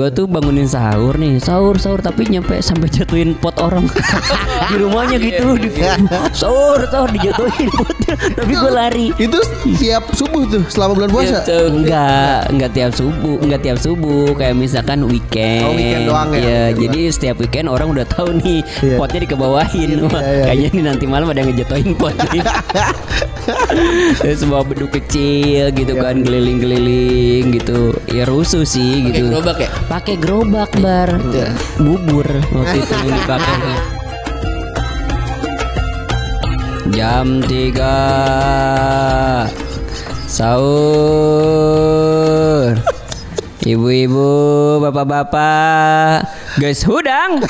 Gue tuh bangunin sahur nih, sahur sahur tapi nyampe sampai jatuhin pot orang. Di rumahnya gitu. Di, sahur sahur dijatuhin potnya, tapi gue lari. Itu tiap subuh tuh selama bulan puasa. Enggak, enggak tiap subuh, enggak tiap subuh. Kayak misalkan weekend. Oh, weekend doang ya, Iya, weekend jadi setiap weekend orang udah tahu nih Iya. potnya dikebawahin. Wah, iya, iya. Kayaknya nih nanti malam ada yang ngejatuhin pot nih. Terus sebuah beduk kecil gitu Iya. kan keliling-keliling gitu. Ya rusuh sih Pakai gitu. gerobak ya? Pakai gerobak bar. Bubur waktu itu yang dipakai. Jam 3 Sahur. Ibu-ibu, bapak-bapak Guys hudang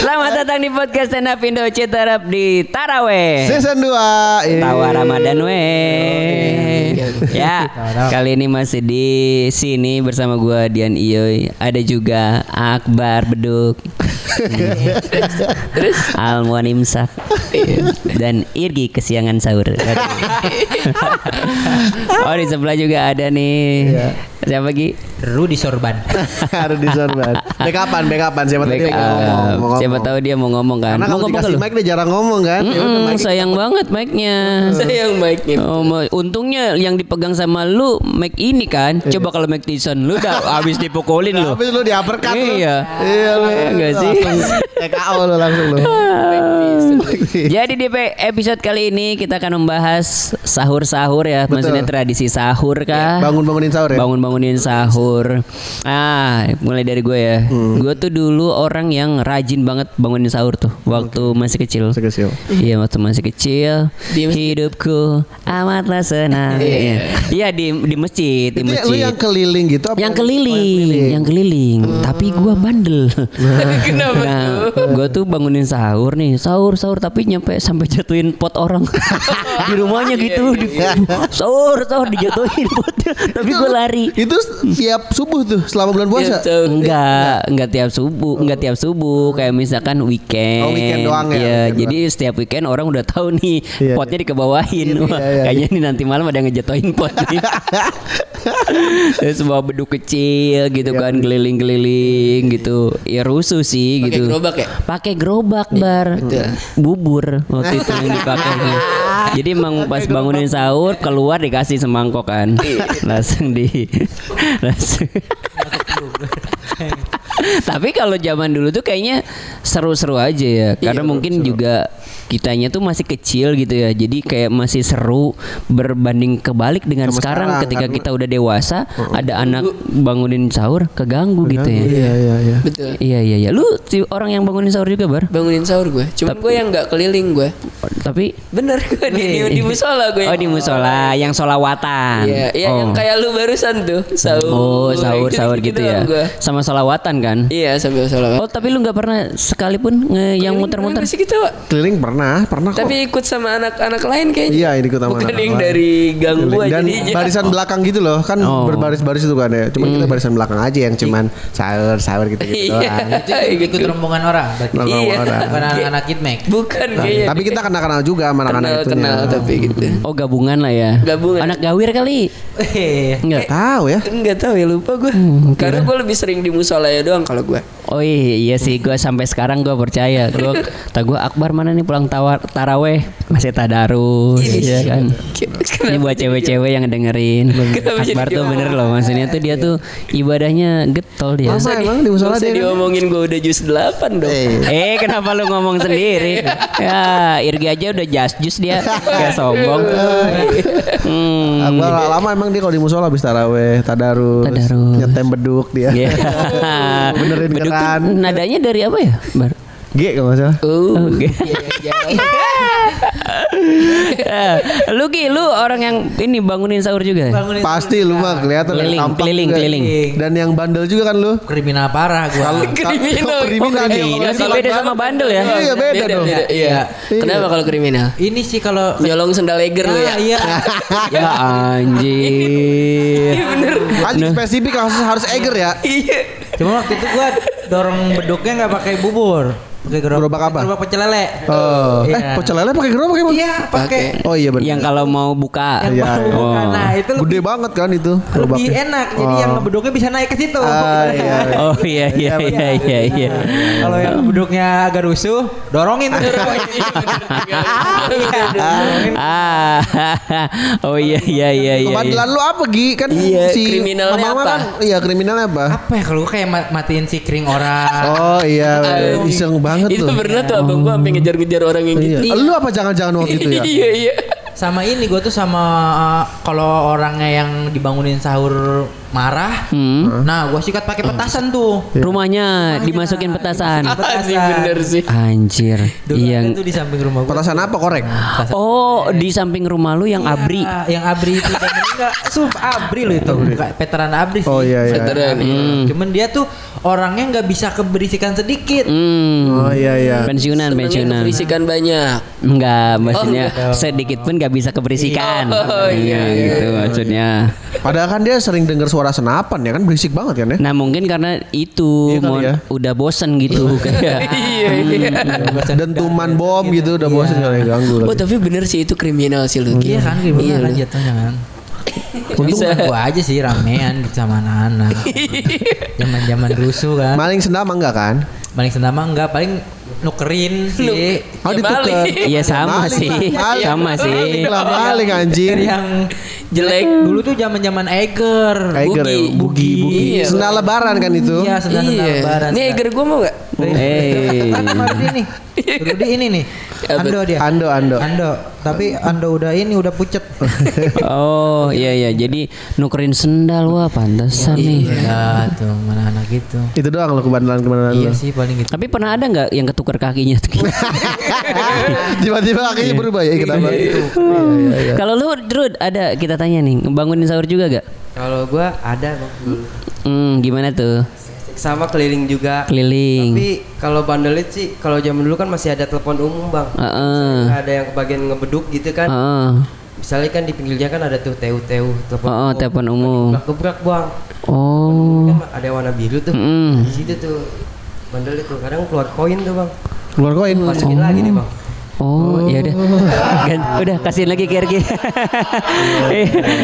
Selamat datang di podcast Stand Up Indo Citarap di Taraweh Season 2 Tawa Ramadan weh. Ya, kali ini masih di sini bersama gua Dian Iyoy. Ada juga Akbar Beduk. Terus Almuan Imsak dan Irgi kesiangan sahur. oh di sebelah juga ada nih. Siapa lagi? Rudi Sorban. Harus disorban. Backupan, backupan siapa tahu dia mau ngomong, mau ngomong. Siapa tahu dia mau ngomong kan? Karena mau kalau ngomong dikasih mic dia jarang ngomong kan. Ya mic- sayang banget mic-nya. Sayang mic-nya. Oh, untungnya yang dipegang sama lu mic ini kan. Coba kalau mic Tyson lu udah habis dipukulin lu. Habis lu di uppercut lu. Iya. Iya lu. Iya nggak sih? TKO lu langsung lu. Jadi di episode kali ini kita akan membahas sahur-sahur ya. Maksudnya tradisi sahur kah? Bangun-bangunin sahur ya. Bangun-bangunin sahur. Ah, mulai dari gue ya. Hmm. Gue tuh dulu orang yang rajin banget bangunin sahur tuh waktu masih kecil. Masih kecil. Iya waktu masih kecil Di masjid. hidupku amatlah senang. Iya Iya, di di masjid, di Itu ya, lu masjid. yang keliling gitu apa? yang keliling, yang keliling. Tapi gua bandel. Kenapa nah, gua tuh bangunin sahur nih, sahur sahur tapi nyampe sampai jatuhin pot orang di rumahnya gitu. Di, sahur sahur dijatuhin potnya, tapi gua lari. Itu tiap subuh tuh selama bulan puasa. Iya, Enggak, enggak tiap subuh, enggak tiap subuh. Kayak misalkan weekend. Oh, weekend doang ya, Iya, weekend jadi setiap weekend orang udah tahu nih Iya, potnya dikebawahin. Iya, Wah, iya, iya. kayaknya nih nanti malam ada yang ngejatuhin pot nih. Terus sebuah beduk kecil gitu Iya, kan keliling-keliling gitu. Ya rusuh sih Pakai gitu. gerobak ya? Pakai gerobak bar. Bubur waktu itu yang dipakai. Jadi emang pas bangunin sahur keluar dikasih semangkok kan. Iya. langsung di langsung Tapi kalau zaman dulu tuh kayaknya seru-seru aja ya. Karena mungkin juga kitanya tuh masih kecil gitu ya. Jadi kayak masih seru berbanding kebalik dengan Sama sekarang, sekarang, ketika karena- kita udah dewasa, ada anak bangunin sahur keganggu gitu ya. Iya iya iya. Betul. Iya iya iya. Lu si orang yang bangunin sahur juga, Bar? Bangunin sahur gue. Cuman gue yang nggak keliling gue. Tapi Bener gue di, di, di musola gue. Oh, di musola yang solawatan. Iya, iya oh. yang kayak lu barusan tuh sahur. Oh, sahur sahur gitu, ya. doang gua. Sama solawatan kan? Iya sambil sholat. Oh, tapi lu nggak pernah sekalipun nge yang muter-muter. Sih kita, Pak. Keliling pernah, pernah kok. Tapi ikut sama anak-anak lain kayaknya. Iya, ini ikut sama Bukan anak-anak yang lain. dari gang gua Dan jadinya. barisan belakang gitu loh, kan Oh. berbaris-baris itu kan ya. Cuman kita barisan belakang aja yang cuman sahur-sahur gitu-gitu Iya. doang. Itu ikut rombongan orang berarti. Rombongan Iya. orang. Bukan anak-anak Kitmek. Bukan kayaknya. Tapi kita kenal-kenal juga sama anak-anak kenal itu. kenal tapi gitu. Oh, gabungan lah ya. Gabungan. Anak gawir kali. Eh, Enggak. Tahu ya. Enggak tahu ya lupa gue. Hmm, Karena gue lebih sering di musola ya doang kalau gue. Oh iya, iya sih gue sampai sekarang gue percaya. Gue tak gue Akbar mana nih pulang tawar taraweh? Masih tadarus ya kan ini buat cewek-cewek yang dengerin Akbar tuh bener loh maksudnya tuh dia tuh ibadahnya getol dia Masa emang di musola Gak dia kan? diomongin gue udah jus 8 dong. Eh, Eh kenapa lu ngomong sendiri Ya Irgi aja udah jas jus dia Kayak sombong hmm, Akbar lama emang dia kalau di musola habis taraweh, tadarus, Tadarus. nyetem beduk dia. Iya. Benerin Beduk keran. nadanya dari apa ya Bar? G kalau nggak salah. Uh, Oke. iya, Eh, lu Ki, lu orang yang ini bangunin sahur juga ya? bangunin Pasti lu mah kelihatan Keliling, keliling, juga. keliling. Dan yang bandel juga kan lu. kriminal parah gua. Kalau Kriminal. kalau kriminal Oh, kriminal kalau beda sama bandel ya? Iya beda, dong. Iya. Iya. Kenapa kalau kriminal? Ini sih kalau Nyolong sendal leger lu ya? Ah, iya. Ya anjir. Anjing spesifik harus harus Eger ya. Iya. Cuma waktu itu gua dorong beduknya nggak pakai bubur. Pakai gerobak. Gerobak apa? Gerobak pecel lele. Oh, Iya. eh pecel lele pakai gerobak emang? Iya, pakai. Oh iya benar. Yang kalau mau buka. Yang Iya, iya. Nah, itu Gede lebih, banget kan itu lebih gerobaknya. enak. Jadi yang ngebeduknya bisa naik ke situ. Ah, iya. Oh iya iya iya iya iya. Kalau yang beduknya agak rusuh, dorongin tuh. Ah. Oh iya iya iya iya. Kebandelan lu apa Gi? Kan Iya, si kriminalnya apa? Kan, iya kriminalnya apa? Apa ya kalau kayak ma- matiin si kring orang. Oh iya, iseng banget itu tuh. pernah tuh abang gua sampai ngejar-ngejar orang yang gitu. Iya. Lu apa jangan-jangan waktu itu ya? Iya iya. Sama ini gue tuh sama uh, kalau orangnya yang dibangunin sahur marah, Hmm. nah gue sikat pakai petasan tuh. Rumahnya dimasukin petasan. Anjing bener sih. Anjir. Dulu Yang tuh di samping rumah gue. Petasan apa korek? Oh, di samping rumah lu yang abri. yang abri itu dan enggak sumpah abri loh itu bukan veteran abri sih Oh iya iya. Veteran. Hmm. cuman dia tuh orangnya nggak bisa keberisikan sedikit Hmm. Oh iya iya. Pensiunan, Senangnya pensiunan. keberisikan banyak. Enggak, maksudnya sedikit pun gak bisa keberisikan. Oh, iya, iya, gitu maksudnya. Padahal kan dia sering dengar suara senapan ya kan berisik banget kan ya? Nah mungkin karena itu Iya mau- ya. udah bosen gitu kayak. Iya iya. Dentuman bom gitu udah bosan kali ganggu Oh lagi. tapi bener sih itu kriminal sih lu. iya kan gimana Iya, kan jatuhnya kan Untung Bisa. bukan gua aja sih ramean gitu sama anak-anak Zaman-zaman rusuh kan Maling sendal mah enggak kan? Paling sendama enggak Paling nukerin sih Oh Ya, ditukar. Iya sama Maling sih, sama sih. Lah maling anjing. Yang Jelek. Dulu tuh zaman-zaman Eger Tiger ya, Bugi. bugi, bugi. Iya. Sendal lebaran kan itu. Iya sendal-sendal Iya. lebaran Nih Eger gua mau gak? Eh. Dia nih Rudi ini nih Ando dia Ando, Ando. Ando Tapi Ando udah ini udah pucet Oh iya iya jadi nukerin sendal wah pantesan nih. Ya tuh mana anak gitu Itu doang lo kebandelan kebandelan Iya lo. sih paling gitu Tapi pernah ada nggak yang ketukar kakinya? Tiba-tiba kakinya berubah ya kenapa? Iya iya iya. Kalau lu Drud ada kita tanya nih ngebangunin sahur juga gak? Kalau gua ada bang. Hmm gimana tuh? Sama keliling juga. Keliling. Tapi kalau bandelit sih, kalau zaman dulu kan masih ada telepon umum bang. Heeh. Ada yang kebagian ngebeduk gitu kan. Heeh. Misalnya kan di pinggirnya kan ada tuh TU-TU telepon Oh, telepon umum. Gebrak bang. Oh. Kan ada warna biru tuh. Mm. Di situ tuh bandelit tuh. Kadang keluar koin tuh bang. Keluar koin. Masukin lagi nih bang. Oh, ya udah. Gan, udah kasihin lagi ke RG.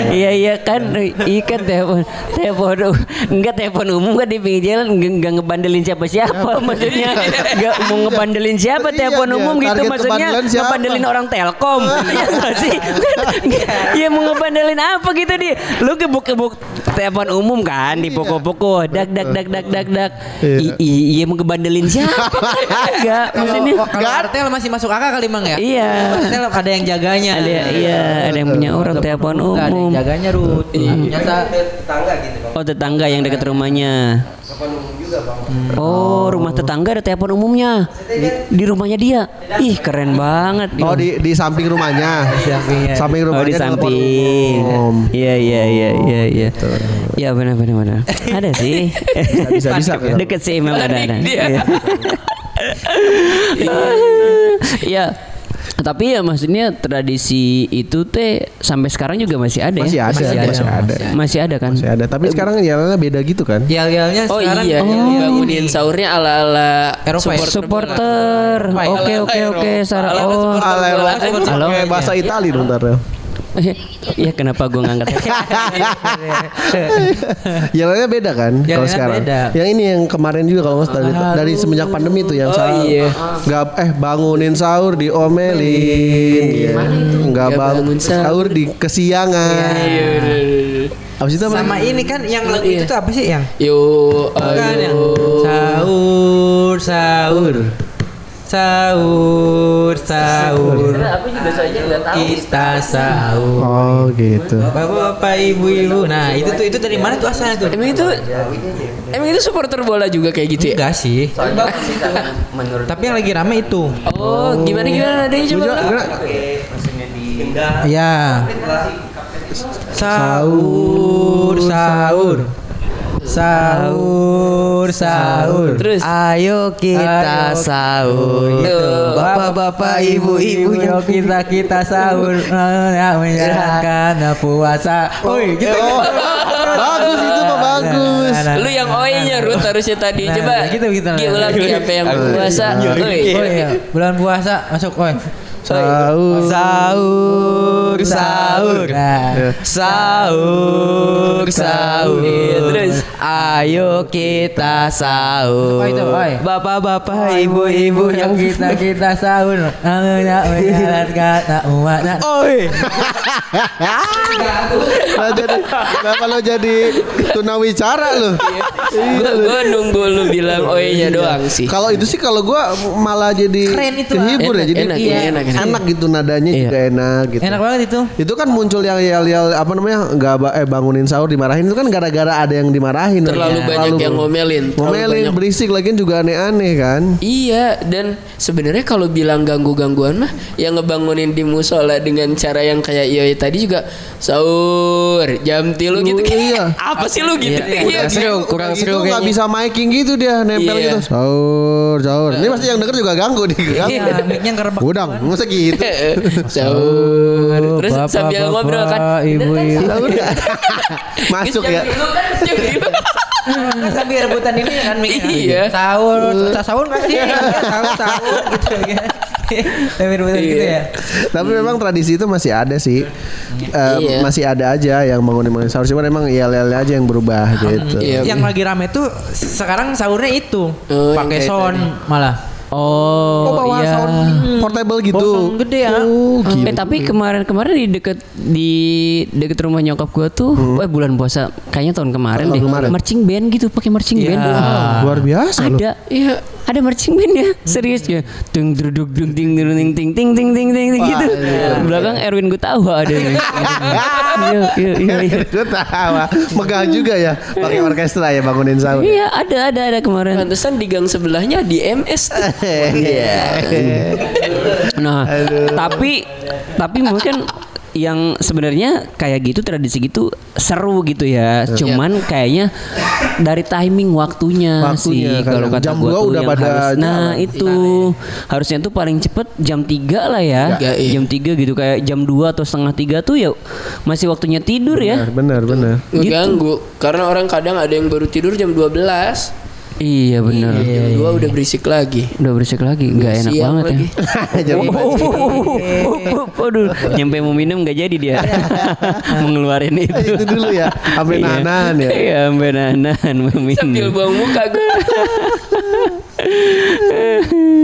Iya. Iya kan. Ikan telepon telepon enggak telepon umum kan di pinggir jalan. Enggak, enggak ngebandelin siapa-siapa maksudnya. Enggak mau ngebandelin siapa Iya, telepon iya. umum gitu maksudnya. ngebandelin orang Telkom. Iya nggak sih? Iya mau ngebandelin apa gitu di? Lu gebuk-gebuk telepon umum kan dipukul-pukul. Dak dak dak dak dak dak. Iya. Iya mau ngebandelin siapa enggak maksudnya. Kalau artel masih masuk akal kali mang ya Iya. Artel ada yang jaganya Ada iya, ada yang punya orang telepon Nggak, ada umum. yang jaganya Rut Ternyata Tetangga gitu bang. Oh, tetangga yang dekat rumahnya. Telepon umum juga bang. Oh, rumah tetangga ada telepon umumnya. Di, di rumahnya dia. Ih, keren banget. Oh di di samping rumahnya. sampingnya. Samping Oh, rumahnya di telepon samping. umum. Iya, iya, iya, iya, iya. Ya benar benar benar. Ada sih. Bisa bisa. bisa. Deket sih memang ada ada. Iya. Iya. Tapi ya maksudnya tradisi itu teh sampai sekarang juga masih ada Masih ya? ada, Masih masih ada, ada. Masih ada kan? Masih ada. Tapi sekarang jalannya beda gitu kan? Yel-yelnya Oh sekarang iya, yang oh, bangunin sahurnya ala-ala Eropa ya? supporter. Baik. Oke oke oke. Sarah. Ala-ala Oh. supporter Ala bola. Halo. pakai bahasa Itali dong ntar ya. Iya kenapa gue ngangkat? Jalannya beda kan kalau sekarang. beda. Yang ini yang kemarin juga kalau nggak salah dari, dari semenjak pandemi itu yang Oh, sahur. iya. Nggak eh bangunin sahur diomelin. Iya. Nggak Nggak bangun sahur. sahur di kesiangan. Iya, Abis itu apa? Sama ini kan yang lagu Iya. itu tuh apa sih yang Yuk, Bukan yang ayo. sahur sahur sahur sahur. Aku juga saja nggak tahu. kita sahur. Oh gitu. bapak-bapak ibu-ibu. Nah itu tuh itu dari mana tuh asalnya tuh? Emang itu Emang itu supporter bola juga kayak gitu ya? enggak sih. Menurut tapi yang lagi rame itu. Oh, gimana gimana? Adanya coba? ya sahur sahur sahur sahur Terus? Ayo kita Ayo. sahur. Tuh. Bapak-bapak, ibu-ibu Yuk kita kita sahur ya menjalankan puasa. Oi, gitu. Oh, bagus itu mah bagus. Lu yang oi-nya Rut harusnya tadi. Nah, Coba gitu, gitu. Gi, ulang Gi, apa yang puasa. Oi. Oh iya, bulan puasa masuk, oi. Sahur. Sahur, sahur, Nah, sahur, sahur. Iya, terus? Ayo kita sahur. Bapak-bapak, ibu-ibu yang kita kita sahur, nak menjalankan tak umat. Oi. Lah jadi kenapa lo jadi tunawicara lo? Gua, gua nunggu lu bilang oinya doang sih. Kalau itu sih kalau gua malah jadi Keren itu, kehibur ya. Jadi enak, iya, enak, enak. enak gitu nadanya Iya. juga enak gitu. enak banget itu. Itu kan muncul yang yel-yel apa namanya ba- eh bangunin sahur dimarahin itu kan gara-gara ada yang dimarahin. Terlalu Ya. banyak yang ngomelin. Ngomelin banyak- berisik lagi juga aneh-aneh kan. Iya dan sebenarnya kalau bilang ganggu-gangguan mah yang ngebangunin di musola dengan cara yang kayak iya tadi juga sahur jam tilu gitu Lu, iya. apa sih lu gitu iya, Kurang seru, kurang Itu seru nggak kayaknya. bisa miking gitu dia nempel Iya. gitu. Sahur, sahur. Ini pasti yang denger juga ganggu nih. Iya, mic-nya kerebek. Udang, masa gitu. sahur terus Bapak, sambil bapak, ngobrol kan ibu, ibu. Sahur nggak? Masuk ya. Sambil rebutan ini kan mic Iya. Sahur, sahur nggak sih? Sahur, sahur gitu kan. Sambil rebutan gitu ya. Tapi memang tradisi itu masih ada sih. Eh, Iya. Masih ada aja yang bangunin-bangunin sahur. Cuman emang yel aja yang berubah gitu. Iya. Yang lagi rame tuh sekarang sahurnya itu Oh, pakai sound malah. Oh, Oh, bawa iya. sound portable gitu. Bawa sound gede ya. Oh, gila. Eh tapi kemarin-kemarin di deket di deket rumah nyokap gua tuh, eh bulan puasa kayaknya tahun kemarin Tahun deh. kemarin. Marching band gitu, pakai marching Iya. band. Luar biasa loh. Ada, iya, ada marching band ya serius ya ting duduk ding ting ting ting ting ting ting ting gitu belakang Erwin gue tahu ada ya, iya iya iya megah juga ya pakai orkestra ya bangunin sahur iya ada ada ada kemarin pantesan di gang sebelahnya di MS iya nah tapi tapi mungkin yang sebenarnya kayak gitu tradisi gitu seru gitu ya. Cuman kayaknya dari timing waktunya, Waktunya, sih kalau kadang. kata Jam gua tuh udah yang pada harus, nah itu harusnya tuh paling cepet jam 3 lah ya. Iya. Jam 3 gitu kayak jam 2 atau setengah tiga tuh ya masih waktunya tidur ya. Benar, benar. Ngeganggu karena orang kadang ada yang baru tidur jam 12 Iya benar. jam 2 udah berisik lagi Udah berisik lagi, nggak enak banget lagi. ya. Jam Waduh, nyampe mau minum nggak jadi dia. Mengeluarin itu. itu dulu ya, sampai Iya. nahan ya. Iya, sampai nahan mau sambil minum. buang muka gue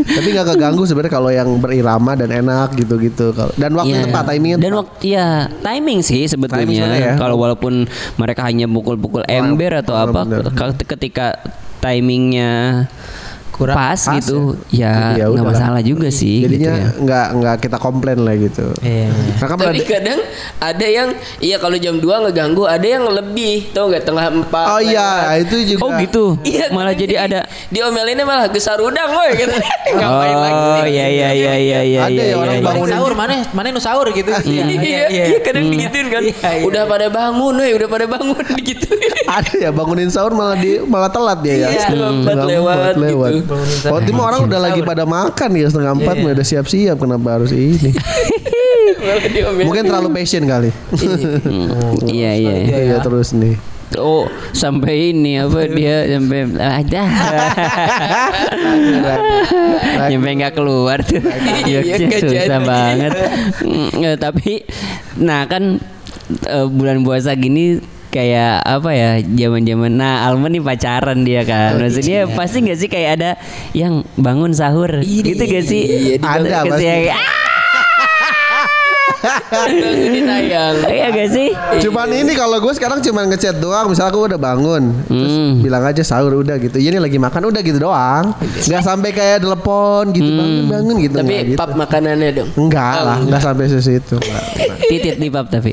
Tapi nggak keganggu sebenarnya kalau yang berirama dan enak gitu-gitu. Kalau dan waktu Iya. tepat timingnya Dan waktu ya timing sih Timing sebetulnya. ya. Kalau walaupun mereka hanya pukul-pukul ember atau apa, ketika timingnya Kurang pas, pas gitu, ya Ya nggak udahlah. masalah juga sih. Jadinya gitu ya. nggak nggak kita komplain lah gitu. Iya. Nah, kan tapi ada- kadang ada yang iya kalau jam 2 ngeganggu ada yang lebih tau nggak tengah empat Oh iya, itu juga. Oh gitu. Iya, Malah kadang jadi di- ada diomelinnya malah gesar udang woi gitu. Ngapain lagi Oh sih? iya iya iya iya iya. Ada iya, ya orang iya. bangun- sahur mana mana nu sahur gitu. Iya, iya, kadang digituin kan. Iya, iya. Udah pada bangun, woi, udah pada bangun digituin. ada ya bangunin sahur malah di malah telat dia ya. Iya, Setengah lewat empat lewat. Gitu. Oh, itu mah orang udah lagi pada makan ya setengah empat mah udah siap-siap kenapa harus ini? Mungkin terlalu passion kali. Hmm, Iya iya. iya. Iya terus nih. Oh sampai ini apa dia sampai ada sampai nggak keluar tuh Iya, nggak susah banget tapi nah kan eh, bulan puasa gini kayak apa ya zaman-zaman nah Alma nih pacaran dia kan. Maksudnya pasti nggak sih kayak ada yang bangun sahur? Gitu gak sih? Iya, Ada Gak sih? pasti. Ah, bangunin ayang. iya gak sih Cuman ini kalau gue sekarang cuman ngechat doang Misalnya aku udah bangun Terus Hmm. bilang aja sahur udah gitu Iya nih lagi makan udah gitu doang Gak sampai kayak telepon gitu Bangun-bangun gitu Tapi gitu. pap makanannya dong. Enggak lah Enggak sampai sesitu Nggak. titit nih pap tapi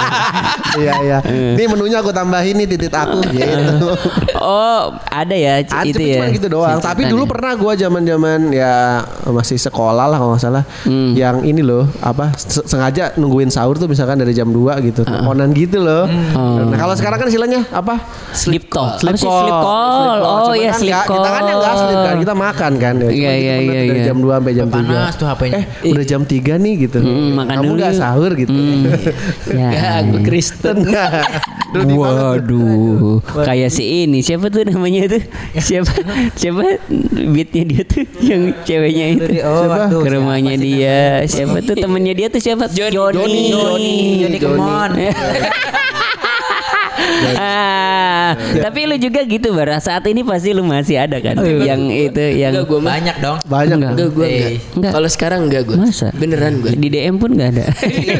Iya iya Ini menunya aku tambahin nih titit aku gitu oh ada ya Ada itu tapi ya cuma gitu doang. Tapi dulu pernah gua zaman-zaman ya masih sekolah lah kalau nggak salah. Hmm. Yang ini loh, apa se- sengaja nungguin sahur tuh misalkan dari jam 2 gitu. Teleponan gitu loh. Oh. Nah, kalau sekarang kan istilahnya apa? Sleep call. Sleep call. sleep call? Sleep call. Oh iya kan sleep call. Kita kan yang nggak sleep kan, kita makan kan. Ya, Iya, iya, iya, Dari iya. jam 2 sampai jam 3. Panas tuh HP-nya. Eh, udah jam 3 nih gitu. Hmm, makan Kamu dulu nggak yuk. sahur gitu. Ya. Ya, aku Kristen. Waduh, kayak si ini siapa tuh namanya tuh? Siapa? Siapa beatnya dia tuh yang ceweknya itu? Oh, waduh, Ke rumahnya dia. Siapa tuh temennya dia tuh siapa? Johnny. Joni. Joni, Joni, come on. ah, tapi lu juga gitu Bar. Saat ini pasti lu masih ada kan? yang itu yang Enggak gue mah. Banyak dong. Banyak. Enggak. Enggak gue enggak. Enggak. Kalau sekarang enggak gue. Masa? Beneran gue. di DM pun nggak ada.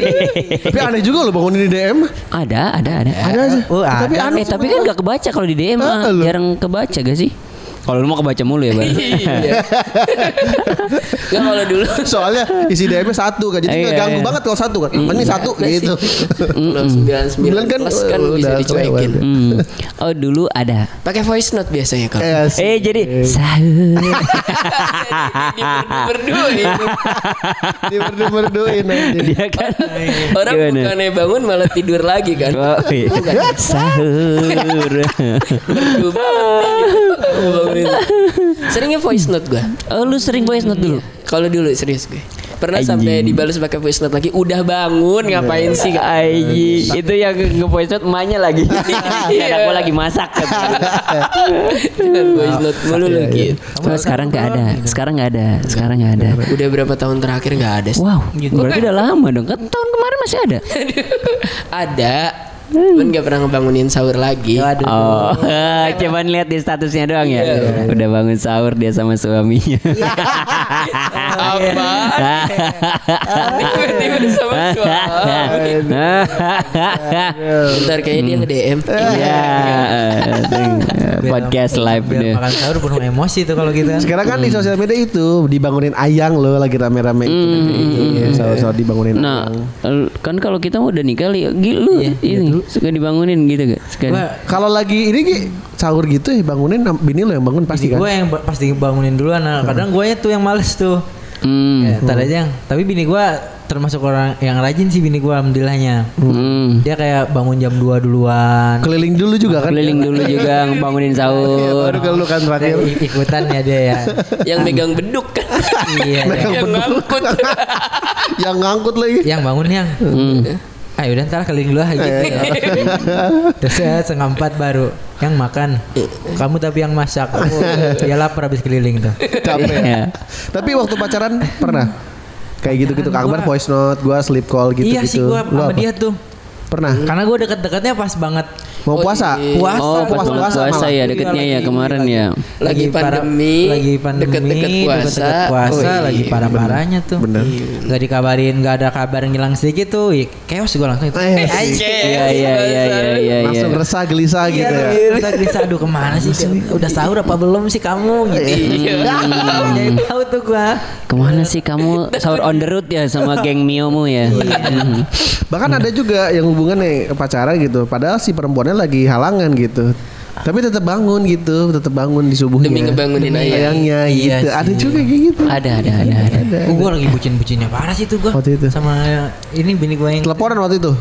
Tapi aneh juga lo bangunin di DM. ada, ada, ada. Ada aja. Oh, Tapi ada. aneh. Eh tapi kan gak kebaca kalau di DM Ah, lu. jarang kebaca gak sih? Kalau lu mau kebaca mulu ya bang. Iya. Enggak kalau dulu Soalnya isi DM-nya satu kan. Jadi Iya, nggak ganggu iya. banget kalau satu kan. Ini satu gitu. kalau 99 Sembilan kan, kan bisa udah dicuekin. Hmm. Oh dulu ada. Pakai voice note biasanya kalau. Eh, jadi sahur. Berdua Dia berdu-berduin aja. Dia kan. Orang bukannya bangun malah tidur lagi kan. Oh, iya. Sahur. Merdu banget. Bangunin. Seringnya voice note gue. Oh lu sering voice note dulu? Kalau dulu serius gue. Pernah Anjing. sampai dibalas pakai voice note lagi. Udah bangun ngapain sih? Aji, itu yang nge voice note emaknya lagi. Anak gua lagi masak. Jangan voice note mulu lu gitu. Oh, sekarang nggak ada. Sekarang nggak ada. Sekarang nggak ada. Udah berapa tahun terakhir nggak ada sih? Wow, berarti udah lama dong. Kan tahun kemarin masih ada. ada. Cuman gak pernah ngebangunin sahur lagi. Oh, cuman lihat di statusnya doang ya. Udah bangun sahur dia sama suaminya. Apa? Tiba-tiba sama suami. Bentar kayaknya dia nge-DM. Iya, podcast live dia. makan sahur penuh emosi tuh kalau gitu kan. Sekarang kan di sosial media itu dibangunin ayang lo lagi rame-rame itu. Iya, Sahur-sahur dibangunin Nah, kan kalau kita mau udah nikah lu ini suka dibangunin gitu gak? Suka. Gua Kalau lagi ini Gi, sahur gitu ya bangunin bini lo yang bangun pasti kan. gue yang ba- pasti bangunin duluan. Nah, kadang gue tuh yang males tuh. Hmm. Ya, tar aja. Tapi bini gue termasuk orang yang rajin sih bini gue alhamdulillahnya. Hmm. Dia kayak bangun jam 2 duluan. Keliling dulu juga kan. Keliling dulu juga ngebangunin Iya, sahur. baru kalau lu kan terakhir. Ikutan ya dia ya. Yang megang beduk kan. iya, Megang. Yang ngangkut. yang ngangkut lagi. yang bangun yang. Hmm. Ayo udah ntar keliling dulu aja. Terus ya setengah empat baru yang makan. Kamu tapi yang masak. Dia lapar habis keliling tuh. Capek. Iya. Tapi waktu pacaran pernah kayak gitu-gitu Pacaran kabar gua- voice note, gua sleep call gitu-gitu. iya sih gue sama dia tuh. Pernah. Karena gue deket-deketnya pas banget. Mau puasa? iya. Puasa. Oh, pas puasa, puasa, puasa puasa ya deketnya Iya, ya kemarin lagi- ya. Lagi pandemi, lagi pandemi, deket-deket puasa. deket-deket puasa, Oh, lagi iya. parah-parahnya tuh. Bener. Gak dikabarin, gak ada kabar ngilang sedikit tuh. Ih, Chaos gue langsung itu. Eh, Iya iya iya iya iya iya. Langsung resah gelisah gitu ya. Kita gelisah, aduh ke mana sih? Udah sahur apa belum sih kamu? Gitu. Iya. Jadi tahu tuh gua. Ke mana sih kamu sahur on the road ya sama geng Miomu ya? Hmm. Bahkan ada juga yang hubungan nih pacaran gitu. Padahal si perempuannya lagi halangan gitu. Tapi tetap bangun gitu, tetap bangun di subuhnya. Demi ngebangunin ayang. ayangnya Iya gitu. sih. Ada juga kayak gitu. Ada ada ada ada. Oh, gua lagi bucin-bucinnya parah sih tuh gua. Waktu itu. Sama ini bini gua yang Teleponan waktu itu.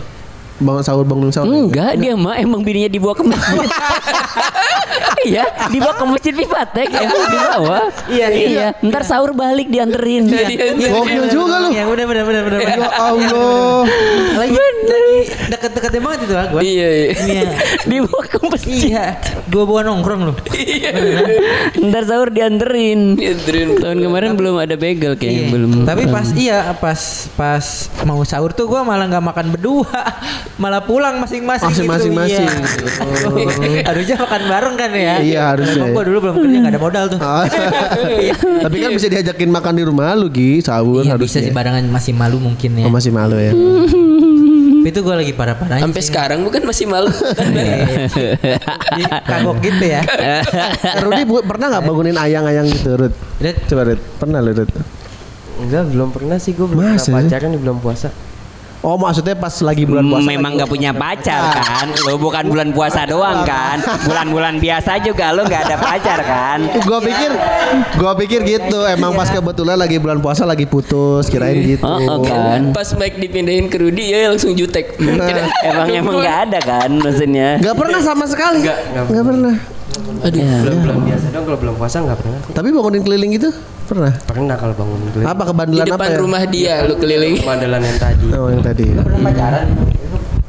Bangun sahur bangun sahur. Enggak, dia mah emang bininya dibawa ke masjid. Iya, dibawa ke masjid Pipatek ya, dibawa. Iya, iya. iya. Ntar sahur balik dianterin. Iya. Gokil juga lu. Ya udah bener bener bener. Ya Allah. lagi, lagi deket-deketnya banget itu ah gua. Iya, iya. Iya. dibawa ke masjid. Iya, gua bawa nongkrong loh. Ntar sahur dianterin. Dianterin. Tahun kemarin belum ada bagel kayaknya Iya. belum. Tapi pas iya pas pas mau sahur tuh gua malah nggak makan berdua, malah pulang masing-masing. Masing- gitu. masing-masing. Iya. Harusnya makan bareng kan ya. Iya, harusnya. Emang gua dulu belum kerja nggak ada modal tuh. Ah. Tapi kan bisa diajakin makan di rumah lu Gi, sahur Iya harusnya. bisa sih barengan masih malu mungkin ya. Oh, masih malu ya. Tapi itu gua lagi parah-parahnya. Sampai sih. sekarang bukan masih malu. Jadi Kagok gitu ya. Rudi bu- pernah nggak bangunin ayang-ayang gitu, Rud? Rud. Coba Rud, pernah lu Rud? Enggak, belum pernah sih gue belum Masa pernah pacaran di bulan puasa. Oh maksudnya pas lagi bulan puasa. Memang lagi- nggak punya pacar kan? Lo bukan bulan puasa doang kan? Bulan-bulan biasa juga lo nggak ada pacar kan? Gua pikir, gua pikir gitu. Emang pas kebetulan lagi bulan puasa lagi putus, kirain gitu. Oh, oh, kan? Pas Mike dipindahin ke Rudy ya langsung jutek. Nah. Emang emang nggak ada kan maksudnya? Gak pernah sama sekali. Nggak, nggak Nggak pernah. Aduh. Ya. belum belum biasa dong kalau belum puasa nggak pernah sih. Tapi bangunin keliling gitu pernah. Pernah kalau bangun dulu. Apa Di kebandelan apa depan ya? rumah dia lu keliling. Mandalan yang tadi. Oh yang tadi. pernah pacaran?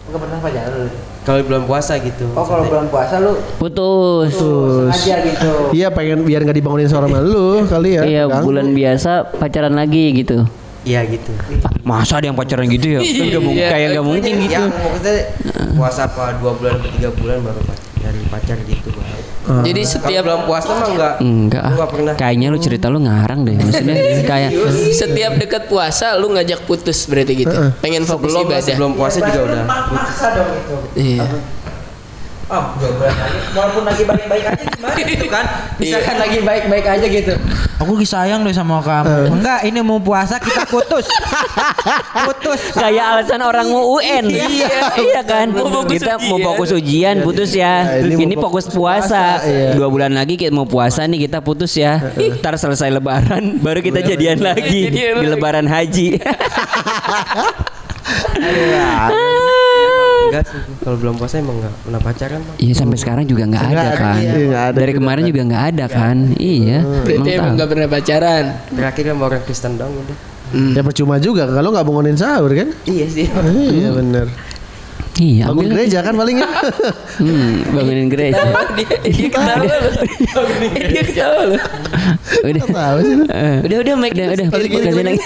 Enggak pernah pacaran lu. Kalau belum puasa gitu. Oh, kalau bulan puasa lu Putus. Terus. aja gitu. Iya pengen biar nggak dibangunin seorang sama lu kali ya. Iya Ganggu. bulan biasa pacaran lagi gitu. Iya gitu. Masa ada yang pacaran gitu ya? Kan nggak mungkin, Iya. kayak nggak mungkin gitu. Ya maksudnya puasa apa dua bulan atau tiga bulan baru pac- dari pacar gitu baru. Jadi setiap belum puasa mah enggak. Enggak ah. Gua pernah. Kayaknya lu cerita lu ngarang deh. Maksudnya kayak setiap dekat puasa lu ngajak putus berarti gitu. Pengen fokus Sebelum ibadah. sebelum puasa juga udah. Maksa dong itu. Iya. Ah, dua bulan lagi. Walaupun lagi baik-baik aja gimana gitu kan? Misalkan Iya. lagi baik-baik aja gitu. Aku lagi sayang deh sama kamu. Enggak, ini mau puasa kita putus. putus. kayak alasan orang mau UN. Iya, iya kan. Mau fokus kita mau ujian. fokus ujian putus ya. Nah, ini ini, mau fokus fokus puasa. puasa, iya. Dua bulan lagi kita mau puasa nih kita putus ya. Ntar selesai lebaran baru kita jadian lagi di lebaran haji. Enggak sih. Kalau belum puasa emang enggak pernah pacaran mah. Iya sampai sekarang juga nggak Nggak ada kan. iya, ada Dari kemarin juga nggak ada kan. Iya. Berarti emang emang tahu. gak pernah pacaran. Terakhir sama orang Kristen dong udah. Ya percuma juga kalau nggak bangunin sahur kan? Iya sih. Iya bener. Iya, Bangun ambil. gereja kan paling ya. Hmm, bangunin gereja. dia, dia ketawa lu. dia ketawa lu. Udah. Tahu sih. Eh, Udah udah Mike Udah, udah, Balik gini, kasih balik lagi.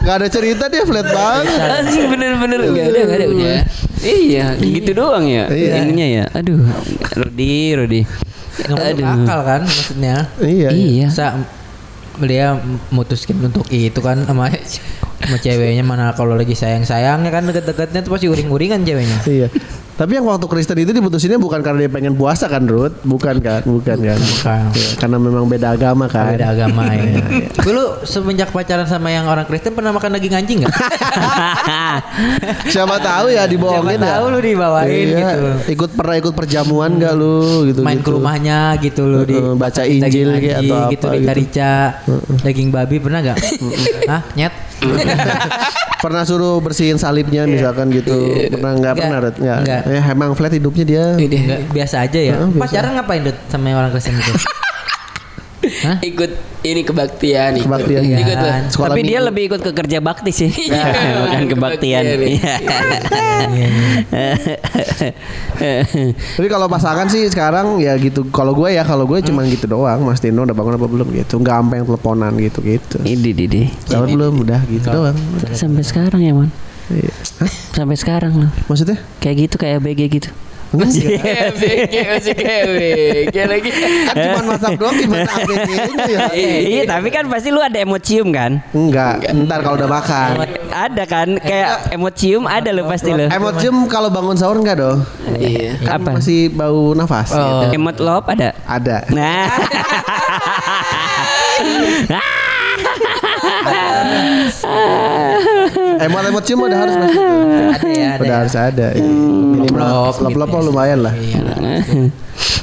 Gak ada cerita dia flat banget. Anjing bener-bener Gak ada gak ada udah. Iya, gitu doang ya. Iya. Ininya ya. Aduh, Rudi, Rudi. Nggak masuk akal kan maksudnya. Iya. Iya. Dia mutuskin untuk itu kan sama sama ceweknya mana kalau lagi sayang-sayangnya kan deket-deketnya tuh pasti uring-uringan ceweknya. Iya. Tapi yang waktu Kristen itu diputusinnya bukan karena dia pengen puasa kan, Ruth? Bukan kan? Bukan kan? Bukan. Iya, karena memang beda agama kan. Beda agama ya. Dulu semenjak pacaran sama yang orang Kristen pernah makan daging anjing nggak? Siapa tahu ya dibohongin Siapa ya. tahu lu dibawain Iya. gitu. Ikut pernah ikut perjamuan gak lu gitu Main ke rumahnya gitu loh di baca Injil anjing atau gitu apa di gitu. Karica daging babi pernah nggak? Hah nyet? pernah suruh bersihin salibnya misalkan gitu. Pernah nggak pernah Ruth? Nggak. Ya emang flat hidupnya dia. Biasa aja ya. Biasa. Pacaran ngapain Dut sama orang Kristen itu? Hah? Ikut ini kebaktian ikut. Kebaktian. Ikut lah. Kan. Sekolah Tapi dia minggu. lebih ikut ke kerja bakti sih. Iya. Bukan kebaktian. Kebaktian, Iya. Tapi kalau pasangan sih sekarang ya gitu. Kalau gue ya kalau gue cuma gitu doang. Mas Tino udah bangun apa belum gitu. Nggak sampai yang teleponan gitu gitu. Ini Didi. Sahur belum udah gitu doang. Sampai sekarang ya, Man. Iya. Hah? Sampai sekarang loh. Maksudnya? Kayak gitu kayak BG gitu. Enggak. Masih kewek. Kayak lagi. kan cuma masak doang gimana ABG-nya ya? Iya, tapi kan pasti lu ada emocium kan? Enggak, ntar kalau udah makan. Ada kan kayak emocium ada lo pasti lo. Emocium kalau bangun sahur enggak dong? Iya. Kan Apa? masih bau nafas. Oh. Emot love ada. Ada. Nah. Emot emot cium udah harus masuk. Ada ya, ada Udah ya. harus ada. ya. Minimal Lop-lop lop lop ya. lumayan lah.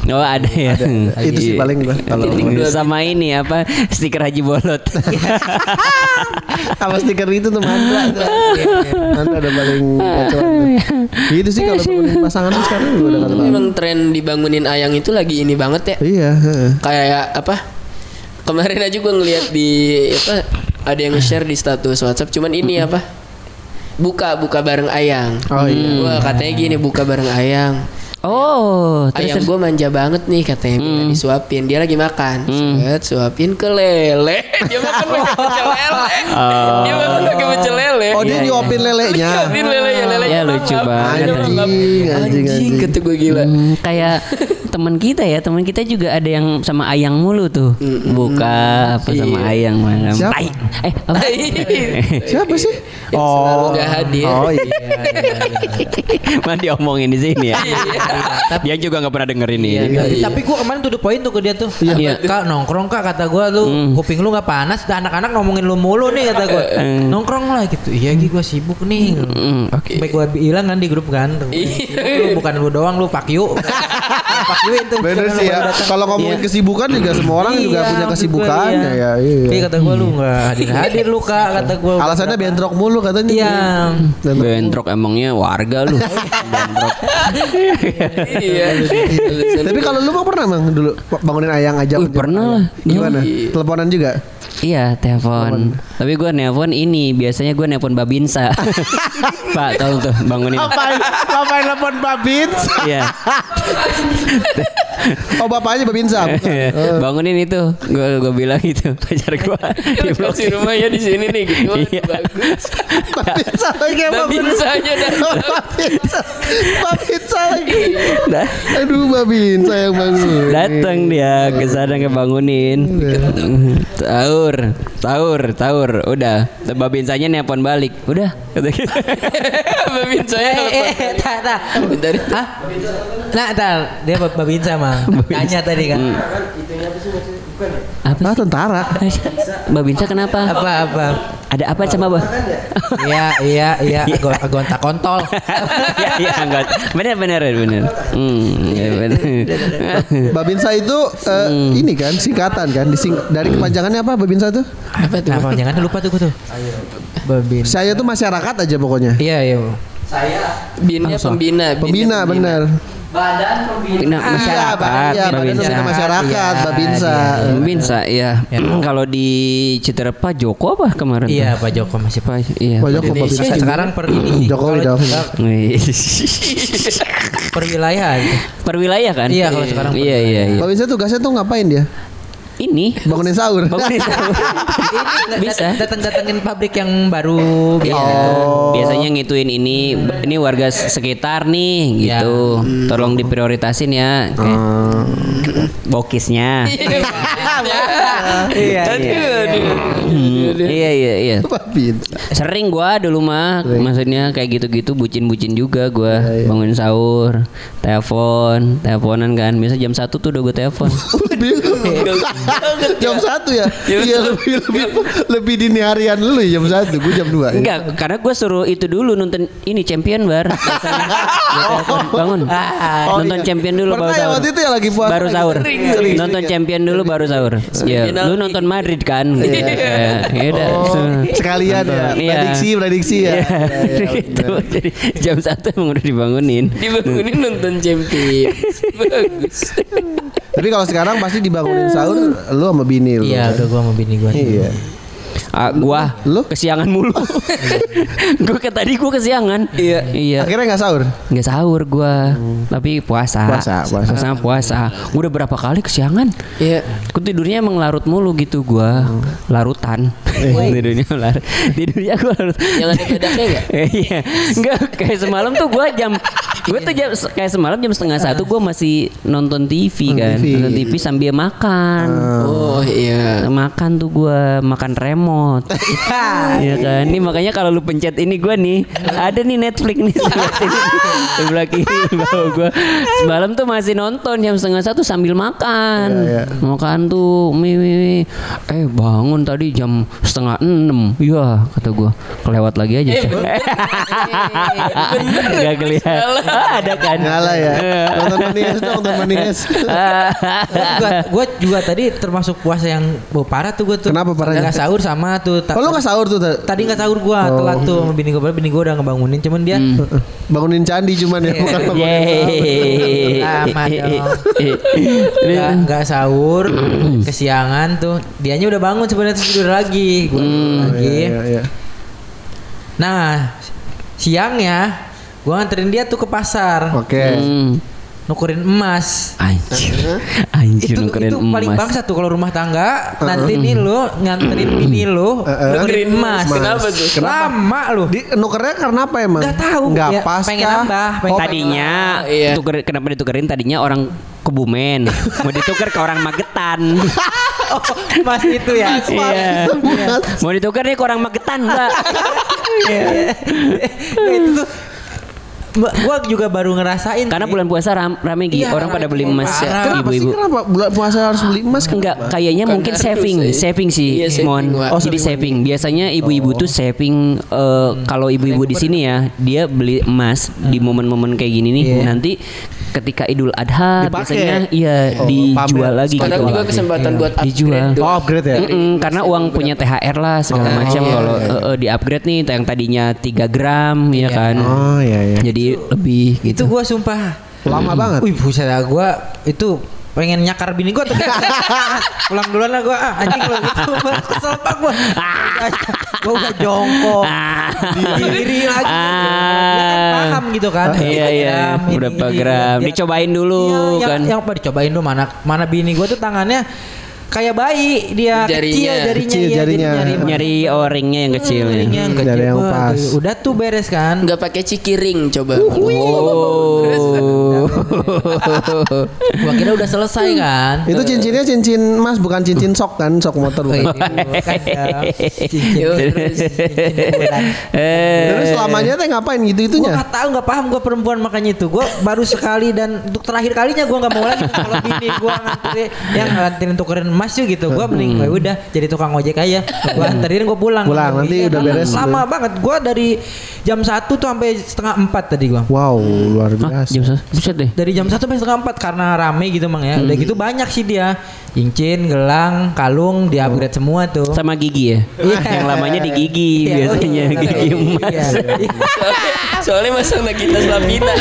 Oh ada ya. Itu sih paling gua kalau sama ini apa stiker Haji Bolot. sama stiker itu tuh Mandra. tuh. Mandra udah paling kacauan. Gitu sih kalau bangunin pasangan tuh sekarang juga udah kata Memang tren dibangunin ayang itu lagi ini banget ya. Iya, heeh. Kayak apa? Kemarin aja gue ngeliat di apa ada yang share di status WhatsApp cuman ini apa? Buka buka bareng ayang. Oh iya. Wah katanya gini buka bareng ayang. Oh, terus Ayang gue manja banget nih katanya minta disuapin Dia lagi makan Set, Suapin ke lele Dia makan pakai pecel lele Dia makan pakai pecel lele Oh dia Iya, nyuapin lelenya. Suapin lele ya lele Ya, lucu banget. Anjing, anjing, anjing. kata gue gila Hmm, kayak teman kita ya, teman kita juga ada yang sama ayang mulu tuh. Buka apa sama ayang malam. Siapa? Tai. Eh, apa? Siapa sih? Yang selalu gak hadir. Oh iya. Mana diomongin di sini ya? Tapi Dia juga nggak pernah dengerin Iya, ini. tapi, tapi gua kemarin tuh the point tuh ke dia tuh. Iya. Kak nongkrong kak kata gua lu Hmm. kuping lu nggak panas, dah anak-anak ngomongin lu mulu nih kata gua. Hmm. nongkrong lah gitu. Iya Gi gua sibuk nih. Mm, Oke. Baik gua bilang kan di grup kan. lu bukan lu doang lu Pak Yu. Pak Yu itu. Bener sih ya. Kalau ngomongin Iya. kesibukan juga semua orang juga Iya, punya kesibukannya iya. ya. Iya. Iya kata gua lu nggak hadir-hadir lu kak kata gua. Alasannya bentrok mulu katanya. Iya. Bentrok. Bentrok emangnya warga lu. Bentrok. Iya. Tapi kalau lu mah pernah bang dulu bangunin ayang aja. Wih, pernah lah. Gimana? Teleponan juga? Iya, telepon. Tapi gue nelpon ini biasanya gue nelpon Babinsa. Pak, tolong tuh bangunin. Ngapain? Ngapain telepon Babins? Iya. Oh bapaknya Babinsa. bukan? bangunin itu. Gue gue bilang itu pacar gue di blok. Kasih rumahnya di sini nih gitu. Iya. Bagus. Babinsa lagi yang bangunin. Babinsanya dan Babinsa. Babinsa lagi. Aduh Babinsa yang bangun. Datang dia ke sana ngebangunin. Sahur, sahur, sahur. Udah, Babinsanya nelpon balik. Udah, kata gitu. Babinsanya Eh, eh, eh, tak, tak. Bentar. Hah? Nah, tak. Dia bab- babinsa mah. Tanya tadi kan. Apa? Ah tentara. Babinsa kenapa? Apa apa? Ada apa sama bah? Iya, iya, iya. Agon, agonta kontol. Iya, iya, enggak. Bener, bener, bener. Hmm, iya, bener. Babinsa itu eh, ini kan singkatan kan dising dari kepanjangannya apa Babinsa itu? Apa tuh? Nah, jangan lupa tuh gua tuh. Babin. Saya tuh masyarakat aja pokoknya. Iya, iya. Binnya pembina. Pembina bener. Nah, masyarakat, Iya, Badan Babinsa. Pembina Masyarakat, Iya, Babinsa. Babinsa, iya. Kalau di Citerapa Joko apa kemarin? Iya, Pak Joko masih Pak. Pak. Iya. Pak Joko Babinsa. Sekarang per ini. Jokowi dong. Per wilayah. Per wilayah kan? Iya, kalau sekarang Iya, iya, iya. Babinsa tugasnya tuh ngapain dia? Ini Bangunin sahur. Bangunin sahur. Bisa. Datang-datangin pabrik yang baru Iya. Oh. Biasanya ngituin ini ini warga sekitar nih Iya. gitu. Tolong diprioritasin ya. Kayak Oh. bokisnya. Iya, Hmm, Iya iya iya. Sering gua dulu mah maksudnya kayak gitu-gitu bucin-bucin juga gua Iya, bangun sahur, telepon, teleponan kan. Biasa jam satu tuh udah gua telepon. jam satu ya? Iya lebih lebih lebih dini harian lu ya jam satu, gue jam dua. Enggak, karena gua suruh itu dulu nonton ini champion bar. Bangun. Oh, nonton iya. champion dulu Pernah baru ya sahur. waktu itu ya lagi puasa Baru lagi. sahur. Sering, sering, nonton sering ya. champion dulu baru sahur. Iya, lu nonton Madrid kan? Ya, ya udah. Oh, sekalian ya. Iya. Prediksi, prediksi ya. Iya, Iya, iya, gitu. Jadi jam satu emang udah dibangunin. Dibangunin nonton Champions. Bagus. Tapi kalau sekarang pasti dibangunin sahur lu sama bini lu. Iya, udah gua sama bini gua. Iya. Ah, gua Lu? kesiangan mulu. gua ke tadi gua kesiangan. Iya. Iya. Akhirnya nggak sahur. Nggak sahur gua, tapi puasa. Puasa, puasa. Sama puasa. Gua udah berapa kali kesiangan. Iya. Gua tidurnya emang larut mulu gitu gua. Larutan. tidurnya larut. Tidurnya gua larut. Yang ada Iya. Enggak kayak semalam tuh gua jam gue tuh jam kayak semalam jam setengah satu gua masih nonton TV kan. TV. Nonton TV sambil makan. Oh iya. Makan tuh gua makan remote. Iya kan. Ini makanya kalau lu pencet ini gua nih, ada nih Netflix nih sebelah sini. sebelah kiri bawah gua. Semalam tuh masih nonton jam setengah satu sambil makan. Iya, iya. Makan tuh mie, mie, mie. Eh bangun tadi jam setengah enam. Iya kata gua. Kelewat lagi aja. Gak kelihatan. ada kan. Nyala ya. Nonton Maninges dong, nonton Maninges. gua, gua juga tadi termasuk puasa yang bau parah tuh gua tuh. Kenapa parahnya? Nggak sahur sama tuh. Ta- Oh, lu nggak sahur tuh? Ta- Tadi nggak sahur gua, telat tuh sama bini gua. Padahal Bini gua udah ngebangunin, cuman dia Bangunin candi cuman ya, bukan bangunin Yeay. Lama dong. nggak nggak sahur, kesiangan tuh. Dianya udah bangun sebenarnya tidur lagi. Gua tidur lagi. Iya, iya. Nah, siangnya gua nganterin dia tuh ke pasar, Oke. Hmm. Nukerin emas. Anjir. Anjir itu nukerin itu paling emas. bangsa tuh kalau rumah tangga nanti nih lo nganterin bini lo nukerin emas. Kenapa tuh? Lama lo. Di nukernya karena apa emang? Nggak tahu. Nggak Ya, pas pengen kah? nambah, pengen Oh, Tadinya Iya. tuker, kenapa ditukerin tadinya orang Kebumen mau ditukar ke orang Magetan. Oh, Mas itu ya. Iya. Mau ditukar nih ke orang Magetan, Mbak. Nah, itu tuh gua juga baru ngerasain Karena sih. bulan puasa ram, rame Gi. Iya, Orang pada beli emas ya, sih ibu-ibu. kenapa bulan puasa harus beli emas? Enggak, kayaknya Bukan mungkin saving, eh. saving sih, Iya. Wak. Oh, jadi saving. Biasanya ibu-ibu tuh saving eh, kalau ibu-ibu di sini ya, dia beli emas di momen-momen kayak gini nih. Iya. Nanti ketika Idul Adha Dipakai. biasanya iya Oh, dijual pamer. lagi Sekarang gitu. juga kesempatan buat upgrade Dijual. Oh, upgrade ya? Mm-mm, karena uang punya THR lah segala Oh, macam iya, kalau iya. eh, eh, di upgrade nih yang tadinya 3 gram ya kan. Oh iya iya. Jadi lebih Itu gitu. gua sumpah Lama banget. Wih buset dah gua itu pengen nyakar bini gua tuh pulang duluan lah gua ah, anjing lo gitu kesel banget gua gua udah jongkok diri lagi Dia kan paham gitu kan Iya iya, Gram, ini, berapa ini. gram? Dia- Dicobain dulu Iya, kan. yang apa dicobain dulu mana mana bini gua tuh tangannya kayak bayi dia Jarinya. kecil jarinya Kecil iya, jarinya. nyari, Nyari o-ringnya yang kecil ya. ringnya yang kecil yang pas. udah tuh beres kan Enggak pakai cikiring coba. Oh. gua kira udah selesai kan Itu cincinnya cincin emas bukan cincin sok kan, sok motor bukan. bukan ya. Cincin Yo, terus, cincin bulan. Eh. Terus selamanya teh ngapain gitu itunya? gak tahu nggak paham gue perempuan makanya itu gue baru sekali dan untuk terakhir kalinya gue nggak mau lagi kalau bini gue nganterin yang nganterin tukerin emas tuh gitu gue mending "Ya udah jadi tukang ojek aja gue anterin gue pulang Pulang, nanti Iya, udah beres. lama banget gue dari jam satu tuh sampai setengah empat tadi gue Wow, luar biasa. jam satu? Buset deh. dari jam satu sampai setengah empat karena rame gitu mang ya udah gitu banyak sih dia cincin gelang kalung di upgrade semua tuh Sama gigi ya? yang lamanya di gigi Iya, biasanya iya, gigi emas. Iya. Soalnya, soalnya masang Nagita Slavina.